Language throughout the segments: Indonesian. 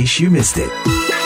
case you missed it.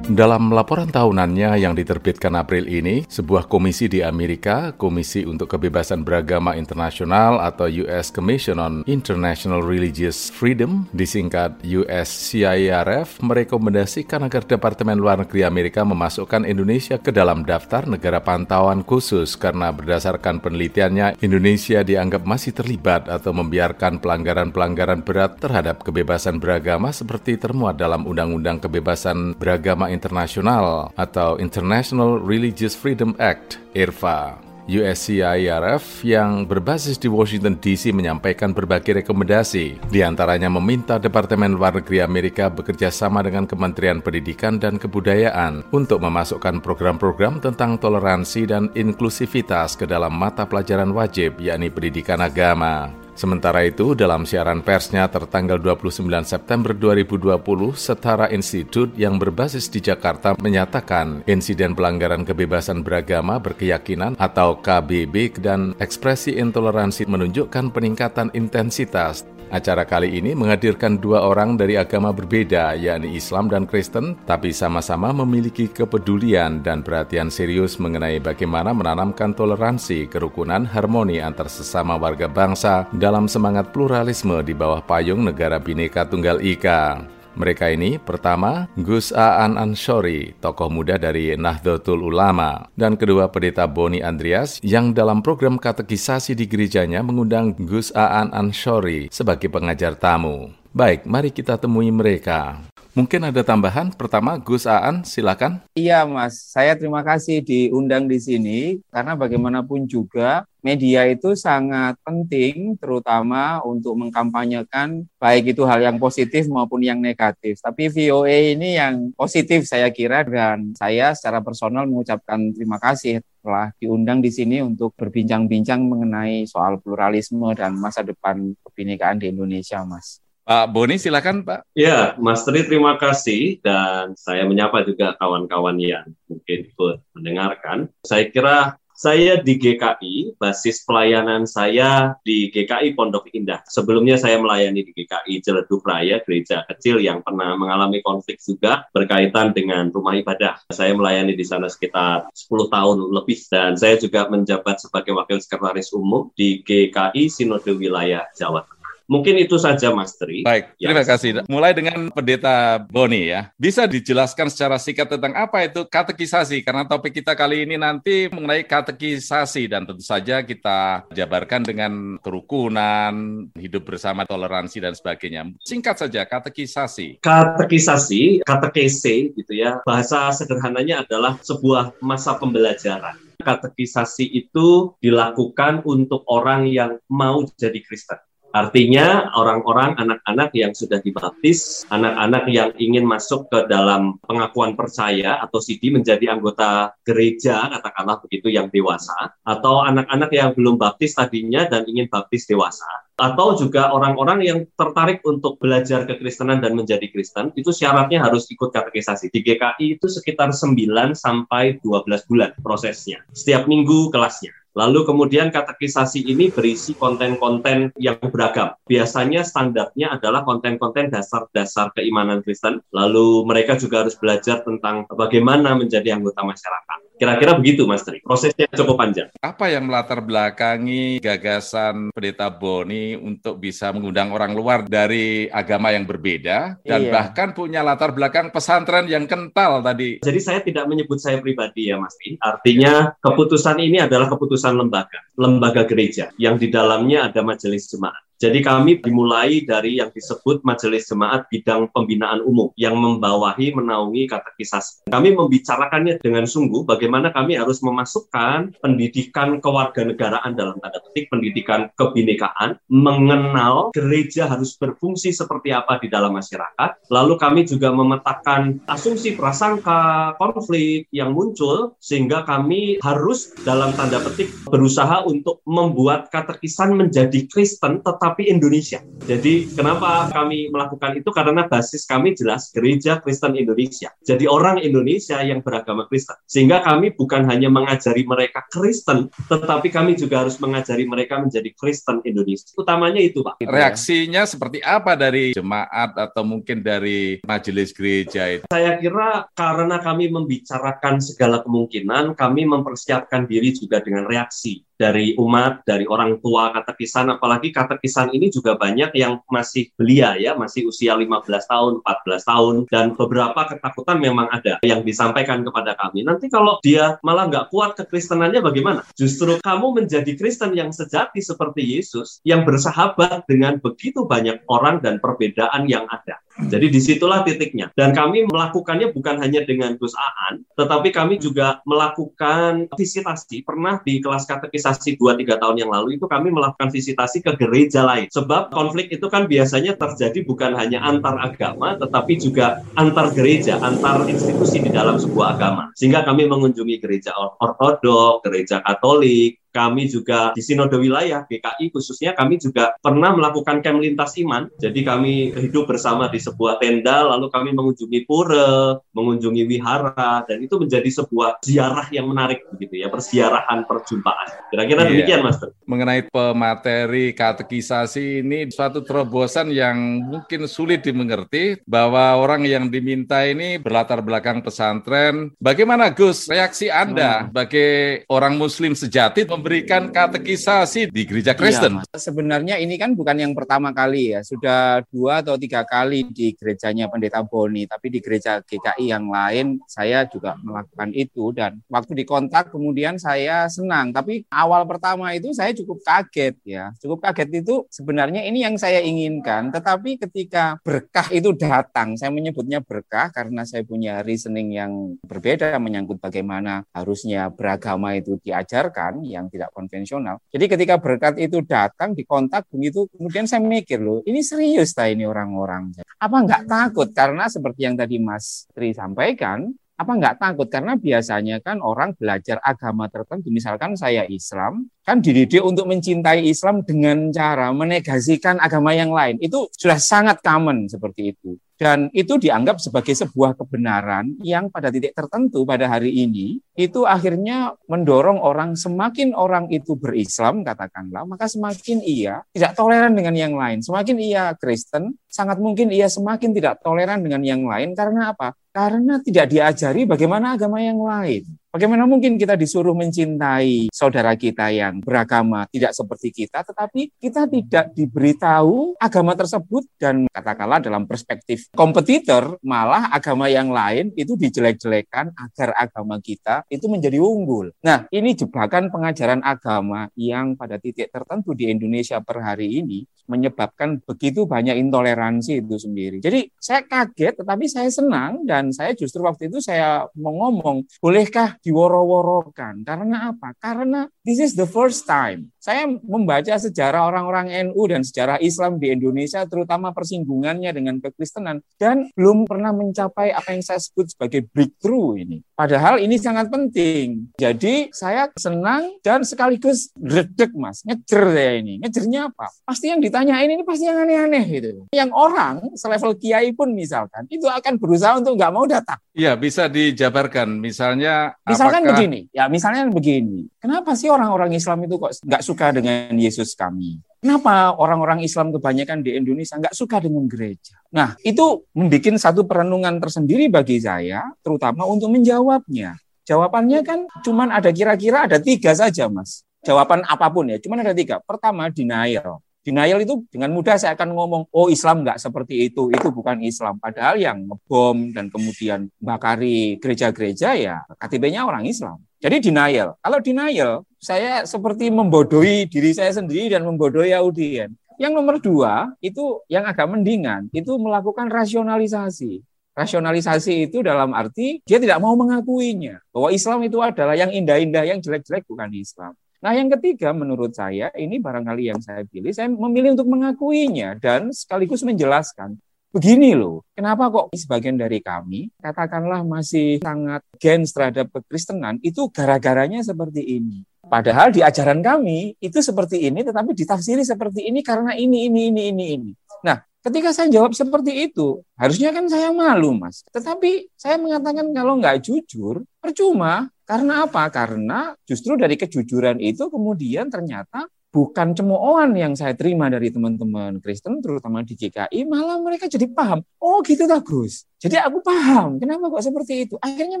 Dalam laporan tahunannya yang diterbitkan April ini, sebuah komisi di Amerika, Komisi untuk Kebebasan Beragama Internasional atau US Commission on International Religious Freedom, disingkat USCIRF, merekomendasikan agar Departemen Luar Negeri Amerika memasukkan Indonesia ke dalam daftar negara pantauan khusus karena berdasarkan penelitiannya, Indonesia dianggap masih terlibat atau membiarkan pelanggaran-pelanggaran berat terhadap kebebasan beragama seperti termuat dalam Undang-Undang Kebebasan Beragama Internasional atau International Religious Freedom Act, IRFA. USCIRF yang berbasis di Washington DC menyampaikan berbagai rekomendasi, di antaranya meminta Departemen Luar Negeri Amerika bekerja sama dengan Kementerian Pendidikan dan Kebudayaan untuk memasukkan program-program tentang toleransi dan inklusivitas ke dalam mata pelajaran wajib, yakni pendidikan agama. Sementara itu, dalam siaran persnya tertanggal 29 September 2020, Setara Institute yang berbasis di Jakarta menyatakan insiden pelanggaran kebebasan beragama berkeyakinan atau KBB dan ekspresi intoleransi menunjukkan peningkatan intensitas Acara kali ini menghadirkan dua orang dari agama berbeda, yakni Islam dan Kristen, tapi sama-sama memiliki kepedulian dan perhatian serius mengenai bagaimana menanamkan toleransi, kerukunan, harmoni antar sesama warga bangsa dalam semangat pluralisme di bawah payung negara Bhinneka Tunggal Ika. Mereka ini pertama Gus Aan Anshori, tokoh muda dari Nahdlatul Ulama, dan kedua pendeta Boni Andreas yang dalam program katekisasi di gerejanya mengundang Gus Aan Anshori sebagai pengajar tamu. Baik, mari kita temui mereka. Mungkin ada tambahan. Pertama, Gus Aan, silakan. Iya, Mas. Saya terima kasih diundang di sini karena bagaimanapun juga media itu sangat penting terutama untuk mengkampanyekan baik itu hal yang positif maupun yang negatif. Tapi VOA ini yang positif saya kira dan saya secara personal mengucapkan terima kasih telah diundang di sini untuk berbincang-bincang mengenai soal pluralisme dan masa depan kebinekaan di Indonesia, Mas. Pak Boni, silakan Pak. Ya, Mas Tri, terima kasih. Dan saya menyapa juga kawan-kawan yang mungkin ikut mendengarkan. Saya kira saya di GKI, basis pelayanan saya di GKI Pondok Indah. Sebelumnya saya melayani di GKI Ciledug Raya, gereja kecil yang pernah mengalami konflik juga berkaitan dengan rumah ibadah. Saya melayani di sana sekitar 10 tahun lebih dan saya juga menjabat sebagai wakil sekretaris umum di GKI Sinode Wilayah Jawa Tengah. Mungkin itu saja Mas Tri. Baik, ya. terima kasih. Mulai dengan Pendeta Boni ya. Bisa dijelaskan secara singkat tentang apa itu katekisasi? Karena topik kita kali ini nanti mengenai katekisasi dan tentu saja kita jabarkan dengan kerukunan, hidup bersama, toleransi dan sebagainya. Singkat saja, katekisasi. Katekisasi, katekese gitu ya. Bahasa sederhananya adalah sebuah masa pembelajaran katekisasi itu dilakukan untuk orang yang mau jadi Kristen. Artinya orang-orang anak-anak yang sudah dibaptis, anak-anak yang ingin masuk ke dalam pengakuan percaya atau CD menjadi anggota gereja, katakanlah begitu yang dewasa, atau anak-anak yang belum baptis tadinya dan ingin baptis dewasa, atau juga orang-orang yang tertarik untuk belajar kekristenan dan menjadi Kristen, itu syaratnya harus ikut katekisasi. Di GKI itu sekitar 9 sampai 12 bulan prosesnya. Setiap minggu kelasnya. Lalu kemudian katekisasi ini berisi konten-konten yang beragam. Biasanya standarnya adalah konten-konten dasar-dasar keimanan Kristen. Lalu mereka juga harus belajar tentang bagaimana menjadi anggota masyarakat. Kira-kira begitu, Mas Tri. Prosesnya cukup panjang. Apa yang melatar belakangi gagasan Pendeta Boni untuk bisa mengundang orang luar dari agama yang berbeda dan iya. bahkan punya latar belakang pesantren yang kental tadi? Jadi saya tidak menyebut saya pribadi ya, Mas Tri. Artinya keputusan ini adalah keputusan lembaga, lembaga gereja yang di dalamnya ada majelis jemaat. Jadi kami dimulai dari yang disebut Majelis Jemaat Bidang Pembinaan Umum yang membawahi menaungi katekisasi. Kami membicarakannya dengan sungguh bagaimana kami harus memasukkan pendidikan kewarganegaraan dalam tanda petik pendidikan kebinekaan, mengenal gereja harus berfungsi seperti apa di dalam masyarakat. Lalu kami juga memetakan asumsi prasangka, konflik yang muncul sehingga kami harus dalam tanda petik berusaha untuk membuat katekisan menjadi Kristen tetap tetapi Indonesia. Jadi kenapa kami melakukan itu? Karena basis kami jelas gereja Kristen Indonesia. Jadi orang Indonesia yang beragama Kristen. Sehingga kami bukan hanya mengajari mereka Kristen, tetapi kami juga harus mengajari mereka menjadi Kristen Indonesia. Utamanya itu, Pak. Reaksinya seperti apa dari jemaat atau mungkin dari majelis gereja itu? Saya kira karena kami membicarakan segala kemungkinan, kami mempersiapkan diri juga dengan reaksi dari umat, dari orang tua katekisan, apalagi katekisan ini juga banyak yang masih belia ya, masih usia 15 tahun, 14 tahun, dan beberapa ketakutan memang ada yang disampaikan kepada kami. Nanti kalau dia malah nggak kuat kekristenannya bagaimana? Justru kamu menjadi Kristen yang sejati seperti Yesus, yang bersahabat dengan begitu banyak orang dan perbedaan yang ada. Jadi di situlah titiknya. Dan kami melakukannya bukan hanya dengan Gus Aan, tetapi kami juga melakukan visitasi. Pernah di kelas katekisasi 2-3 tahun yang lalu itu kami melakukan visitasi ke gereja lain. Sebab konflik itu kan biasanya terjadi bukan hanya antar agama, tetapi juga antar gereja, antar institusi di dalam sebuah agama. Sehingga kami mengunjungi gereja ortodok, gereja katolik, kami juga di Sinode Wilayah GKI khususnya kami juga pernah melakukan camp lintas iman. Jadi kami hidup bersama di sebuah tenda lalu kami mengunjungi pura, mengunjungi wihara dan itu menjadi sebuah ziarah yang menarik begitu ya, persiarahan perjumpaan. Kira-kira iya. demikian Mas. Mengenai pemateri katekisasi ini suatu terobosan yang mungkin sulit dimengerti bahwa orang yang diminta ini berlatar belakang pesantren. Bagaimana Gus reaksi Anda hmm. sebagai orang muslim sejati memberikan katekisasi di gereja iya, Kristen. Iya, sebenarnya ini kan bukan yang pertama kali ya, sudah dua atau tiga kali di gerejanya Pendeta Boni, tapi di gereja GKI yang lain saya juga melakukan itu. Dan waktu dikontak kemudian saya senang, tapi awal pertama itu saya cukup kaget ya, cukup kaget itu sebenarnya ini yang saya inginkan, tetapi ketika berkah itu datang, saya menyebutnya berkah karena saya punya reasoning yang berbeda menyangkut bagaimana harusnya beragama itu diajarkan yang tidak konvensional. Jadi ketika berkat itu datang di kontak begitu, kemudian saya mikir loh, ini serius tak ini orang-orang. Apa nggak takut? Karena seperti yang tadi Mas Tri sampaikan, apa nggak takut? Karena biasanya kan orang belajar agama tertentu, misalkan saya Islam, kan dididik untuk mencintai Islam dengan cara menegasikan agama yang lain. Itu sudah sangat common seperti itu. Dan itu dianggap sebagai sebuah kebenaran yang pada titik tertentu pada hari ini itu akhirnya mendorong orang semakin orang itu berislam katakanlah maka semakin ia tidak toleran dengan yang lain. Semakin ia Kristen sangat mungkin ia semakin tidak toleran dengan yang lain karena apa? Karena tidak diajari bagaimana agama yang lain. Bagaimana mungkin kita disuruh mencintai saudara kita yang beragama tidak seperti kita, tetapi kita tidak diberitahu agama tersebut dan katakanlah dalam perspektif kompetitor, malah agama yang lain itu dijelek-jelekan agar agama kita itu menjadi unggul. Nah, ini jebakan pengajaran agama yang pada titik tertentu di Indonesia per hari ini menyebabkan begitu banyak intoleransi itu sendiri. Jadi saya kaget, tetapi saya senang dan saya justru waktu itu saya mau ngomong, bolehkah diworo-worokan. Karena apa? Karena this is the first time. Saya membaca sejarah orang-orang NU dan sejarah Islam di Indonesia, terutama persinggungannya dengan kekristenan, dan belum pernah mencapai apa yang saya sebut sebagai breakthrough ini. Padahal ini sangat penting. Jadi saya senang dan sekaligus redek mas, ngejer saya ini. Ngejernya apa? Pasti yang ditanyain ini pasti yang aneh-aneh gitu. Yang orang selevel kiai pun misalkan, itu akan berusaha untuk nggak mau datang. Iya, bisa dijabarkan. Misalnya Misalkan apakah... begini, ya misalnya begini. Kenapa sih orang-orang Islam itu kok nggak suka dengan Yesus kami? Kenapa orang-orang Islam kebanyakan di Indonesia nggak suka dengan gereja? Nah, itu membuat satu perenungan tersendiri bagi saya, terutama untuk menjawabnya. Jawabannya kan cuma ada kira-kira ada tiga saja, Mas. Jawaban apa pun ya, cuma ada tiga. Pertama, denial. Denial itu dengan mudah saya akan ngomong, oh Islam nggak seperti itu, itu bukan Islam. Padahal yang ngebom dan kemudian bakari gereja-gereja ya KTP-nya orang Islam. Jadi denial. Kalau denial, saya seperti membodohi diri saya sendiri dan membodohi audien. Yang nomor dua, itu yang agak mendingan, itu melakukan rasionalisasi. Rasionalisasi itu dalam arti dia tidak mau mengakuinya bahwa Islam itu adalah yang indah-indah, yang jelek-jelek bukan Islam. Nah, yang ketiga menurut saya ini barangkali yang saya pilih, saya memilih untuk mengakuinya dan sekaligus menjelaskan. Begini loh, kenapa kok sebagian dari kami katakanlah masih sangat gens terhadap kekristenan itu gara-garanya seperti ini. Padahal di ajaran kami itu seperti ini, tetapi ditafsiri seperti ini karena ini, ini, ini, ini, ini. Nah, ketika saya jawab seperti itu, harusnya kan saya malu, Mas. Tetapi saya mengatakan kalau nggak jujur, percuma. Karena apa? Karena justru dari kejujuran itu kemudian ternyata bukan cemoohan yang saya terima dari teman-teman Kristen, terutama di GKI, malah mereka jadi paham. Oh gitu tak Gus. Jadi aku paham, kenapa kok seperti itu. Akhirnya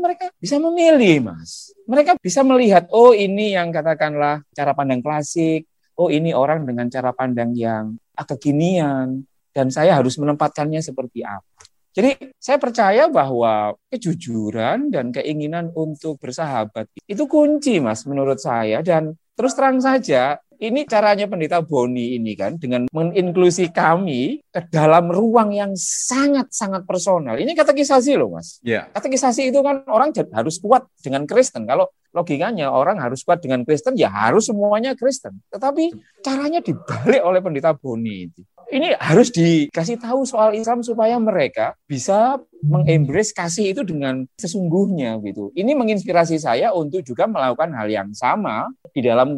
mereka bisa memilih, Mas. Mereka bisa melihat, oh ini yang katakanlah cara pandang klasik, oh ini orang dengan cara pandang yang kekinian, dan saya harus menempatkannya seperti apa. Jadi saya percaya bahwa kejujuran dan keinginan untuk bersahabat itu kunci mas menurut saya dan terus terang saja ini caranya pendeta Boni ini kan dengan menginklusi kami ke dalam ruang yang sangat-sangat personal. Ini katekisasi loh mas. Yeah. Katekisasi itu kan orang harus kuat dengan Kristen. Kalau logikanya orang harus kuat dengan Kristen ya harus semuanya Kristen. Tetapi caranya dibalik oleh pendeta Boni itu ini harus dikasih tahu soal Islam supaya mereka bisa mengembrace kasih itu dengan sesungguhnya gitu. Ini menginspirasi saya untuk juga melakukan hal yang sama di dalam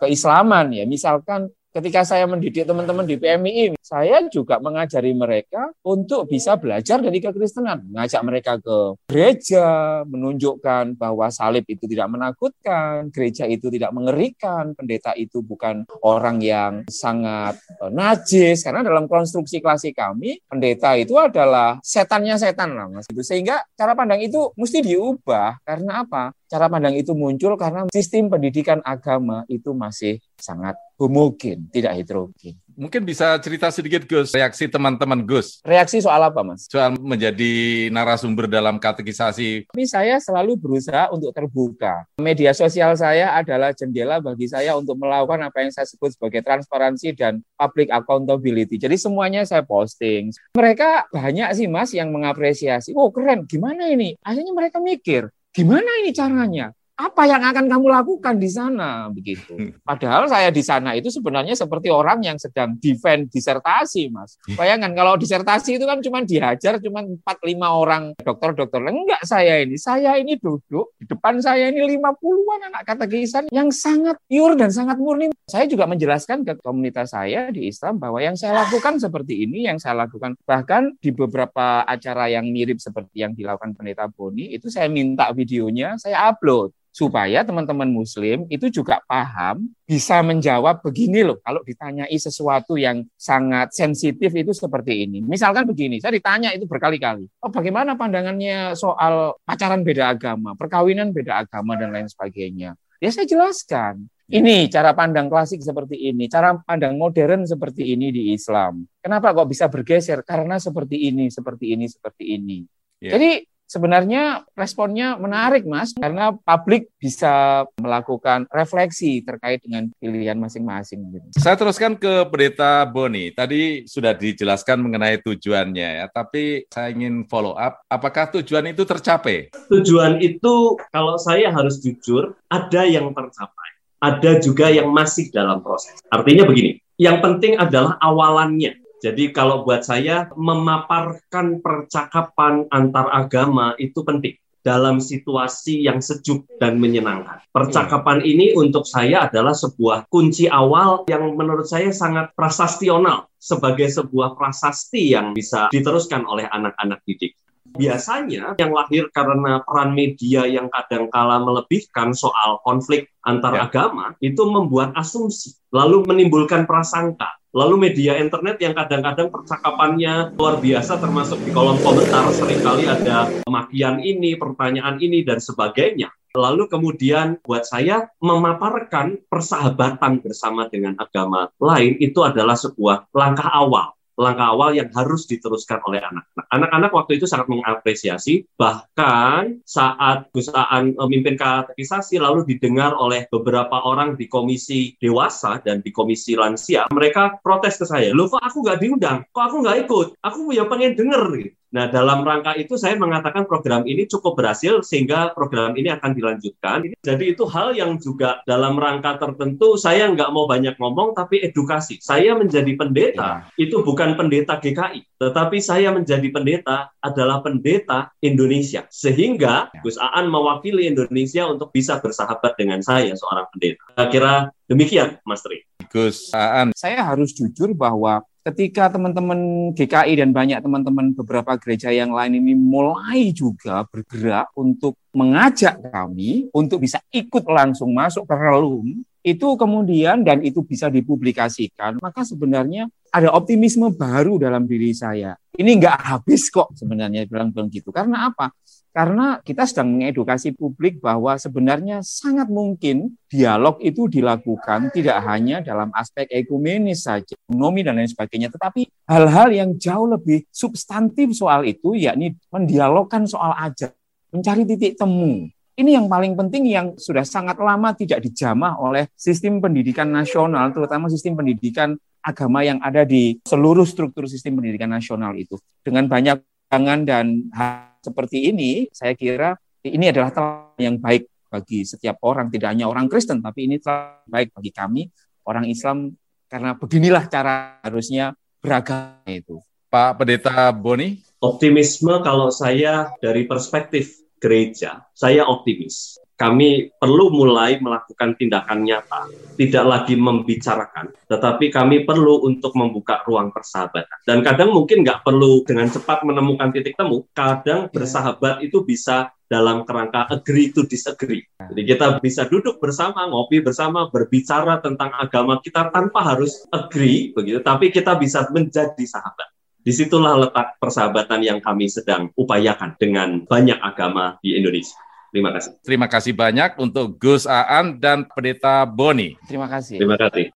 keislaman ya. Misalkan ketika saya mendidik teman-teman di PMI, saya juga mengajari mereka untuk bisa belajar dari kekristenan, mengajak mereka ke gereja, menunjukkan bahwa salib itu tidak menakutkan, gereja itu tidak mengerikan, pendeta itu bukan orang yang sangat eh, najis, karena dalam konstruksi klasik kami, pendeta itu adalah setannya setan lah mas. Sehingga cara pandang itu mesti diubah, karena apa? Cara pandang itu muncul karena sistem pendidikan agama itu masih sangat homogen, tidak heterogen. Mungkin bisa cerita sedikit Gus, reaksi teman-teman Gus. Reaksi soal apa Mas? Soal menjadi narasumber dalam katekisasi. Tapi saya selalu berusaha untuk terbuka. Media sosial saya adalah jendela bagi saya untuk melakukan apa yang saya sebut sebagai transparansi dan public accountability. Jadi semuanya saya posting. Mereka banyak sih Mas yang mengapresiasi. Oh keren, gimana ini? Akhirnya mereka mikir, Gimana ini caranya? Apa yang akan kamu lakukan di sana begitu. Padahal saya di sana itu sebenarnya seperti orang yang sedang defend disertasi, Mas. Bayangkan kalau disertasi itu kan cuma dihajar cuma 4 5 orang dokter-dokter. Enggak saya ini. Saya ini duduk di depan saya ini 50-an anak katekisan yang sangat pure dan sangat murni. Saya juga menjelaskan ke komunitas saya di Islam bahwa yang saya lakukan seperti ini, yang saya lakukan bahkan di beberapa acara yang mirip seperti yang dilakukan pendeta Boni itu saya minta videonya, saya upload supaya teman-teman muslim itu juga paham bisa menjawab begini loh kalau ditanyai sesuatu yang sangat sensitif itu seperti ini. Misalkan begini, saya ditanya itu berkali-kali. Oh, bagaimana pandangannya soal pacaran beda agama, perkawinan beda agama dan lain sebagainya. Ya saya jelaskan. Ini cara pandang klasik seperti ini, cara pandang modern seperti ini di Islam. Kenapa kok bisa bergeser? Karena seperti ini, seperti ini, seperti ini. Yeah. Jadi sebenarnya responnya menarik Mas karena publik bisa melakukan refleksi terkait dengan pilihan masing-masing. Saya teruskan ke Pendeta Boni. Tadi sudah dijelaskan mengenai tujuannya ya, tapi saya ingin follow up. Apakah tujuan itu tercapai? Tujuan itu kalau saya harus jujur ada yang tercapai, ada juga yang masih dalam proses. Artinya begini, yang penting adalah awalannya. Jadi kalau buat saya memaparkan percakapan antar agama itu penting dalam situasi yang sejuk dan menyenangkan. Percakapan ini untuk saya adalah sebuah kunci awal yang menurut saya sangat prasastional sebagai sebuah prasasti yang bisa diteruskan oleh anak-anak didik. Biasanya yang lahir karena peran media yang kadangkala melebihkan soal konflik antar ya. agama itu membuat asumsi, lalu menimbulkan prasangka Lalu media internet yang kadang-kadang percakapannya luar biasa termasuk di kolom komentar sering kali ada makian ini, pertanyaan ini dan sebagainya. Lalu kemudian buat saya memaparkan persahabatan bersama dengan agama lain itu adalah sebuah langkah awal langkah awal yang harus diteruskan oleh anak-anak. Anak-anak waktu itu sangat mengapresiasi, bahkan saat Gusaan memimpin katekisasi lalu didengar oleh beberapa orang di komisi dewasa dan di komisi lansia, mereka protes ke saya, loh kok aku nggak diundang, kok aku nggak ikut, aku ya pengen denger. Nah, dalam rangka itu saya mengatakan program ini cukup berhasil sehingga program ini akan dilanjutkan. Jadi itu hal yang juga dalam rangka tertentu saya nggak mau banyak ngomong tapi edukasi. Saya menjadi pendeta ya. itu bukan pendeta GKI, tetapi saya menjadi pendeta adalah pendeta Indonesia. Sehingga ya. Gus Aan mewakili Indonesia untuk bisa bersahabat dengan saya seorang pendeta. Kira demikian, Mas Tri. Gus. Saya harus jujur bahwa ketika teman-teman GKI dan banyak teman-teman beberapa gereja yang lain ini mulai juga bergerak untuk mengajak kami untuk bisa ikut langsung masuk ke relum, itu kemudian dan itu bisa dipublikasikan, maka sebenarnya ada optimisme baru dalam diri saya. Ini nggak habis kok sebenarnya bilang-bilang gitu. Karena apa? Karena kita sedang mengedukasi publik bahwa sebenarnya sangat mungkin dialog itu dilakukan tidak hanya dalam aspek ekumenis saja, ekonomi dan lain sebagainya, tetapi hal-hal yang jauh lebih substantif soal itu, yakni mendialogkan soal aja, mencari titik temu. Ini yang paling penting yang sudah sangat lama tidak dijamah oleh sistem pendidikan nasional, terutama sistem pendidikan agama yang ada di seluruh struktur sistem pendidikan nasional itu. Dengan banyak pangan dan hal seperti ini, saya kira ini adalah telah yang baik bagi setiap orang, tidak hanya orang Kristen, tapi ini telah baik bagi kami, orang Islam, karena beginilah cara harusnya beragama itu. Pak Pendeta Boni? Optimisme kalau saya dari perspektif gereja, saya optimis kami perlu mulai melakukan tindakan nyata, tidak lagi membicarakan, tetapi kami perlu untuk membuka ruang persahabatan. Dan kadang mungkin nggak perlu dengan cepat menemukan titik temu, kadang ya. bersahabat itu bisa dalam kerangka agree to disagree. Jadi kita bisa duduk bersama, ngopi bersama, berbicara tentang agama kita tanpa harus agree begitu, tapi kita bisa menjadi sahabat. Di situlah letak persahabatan yang kami sedang upayakan dengan banyak agama di Indonesia. Terima kasih. Terima kasih banyak untuk Gus Aan dan Pendeta Boni. Terima kasih. Terima kasih.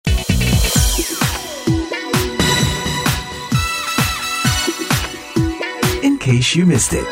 In case you missed it.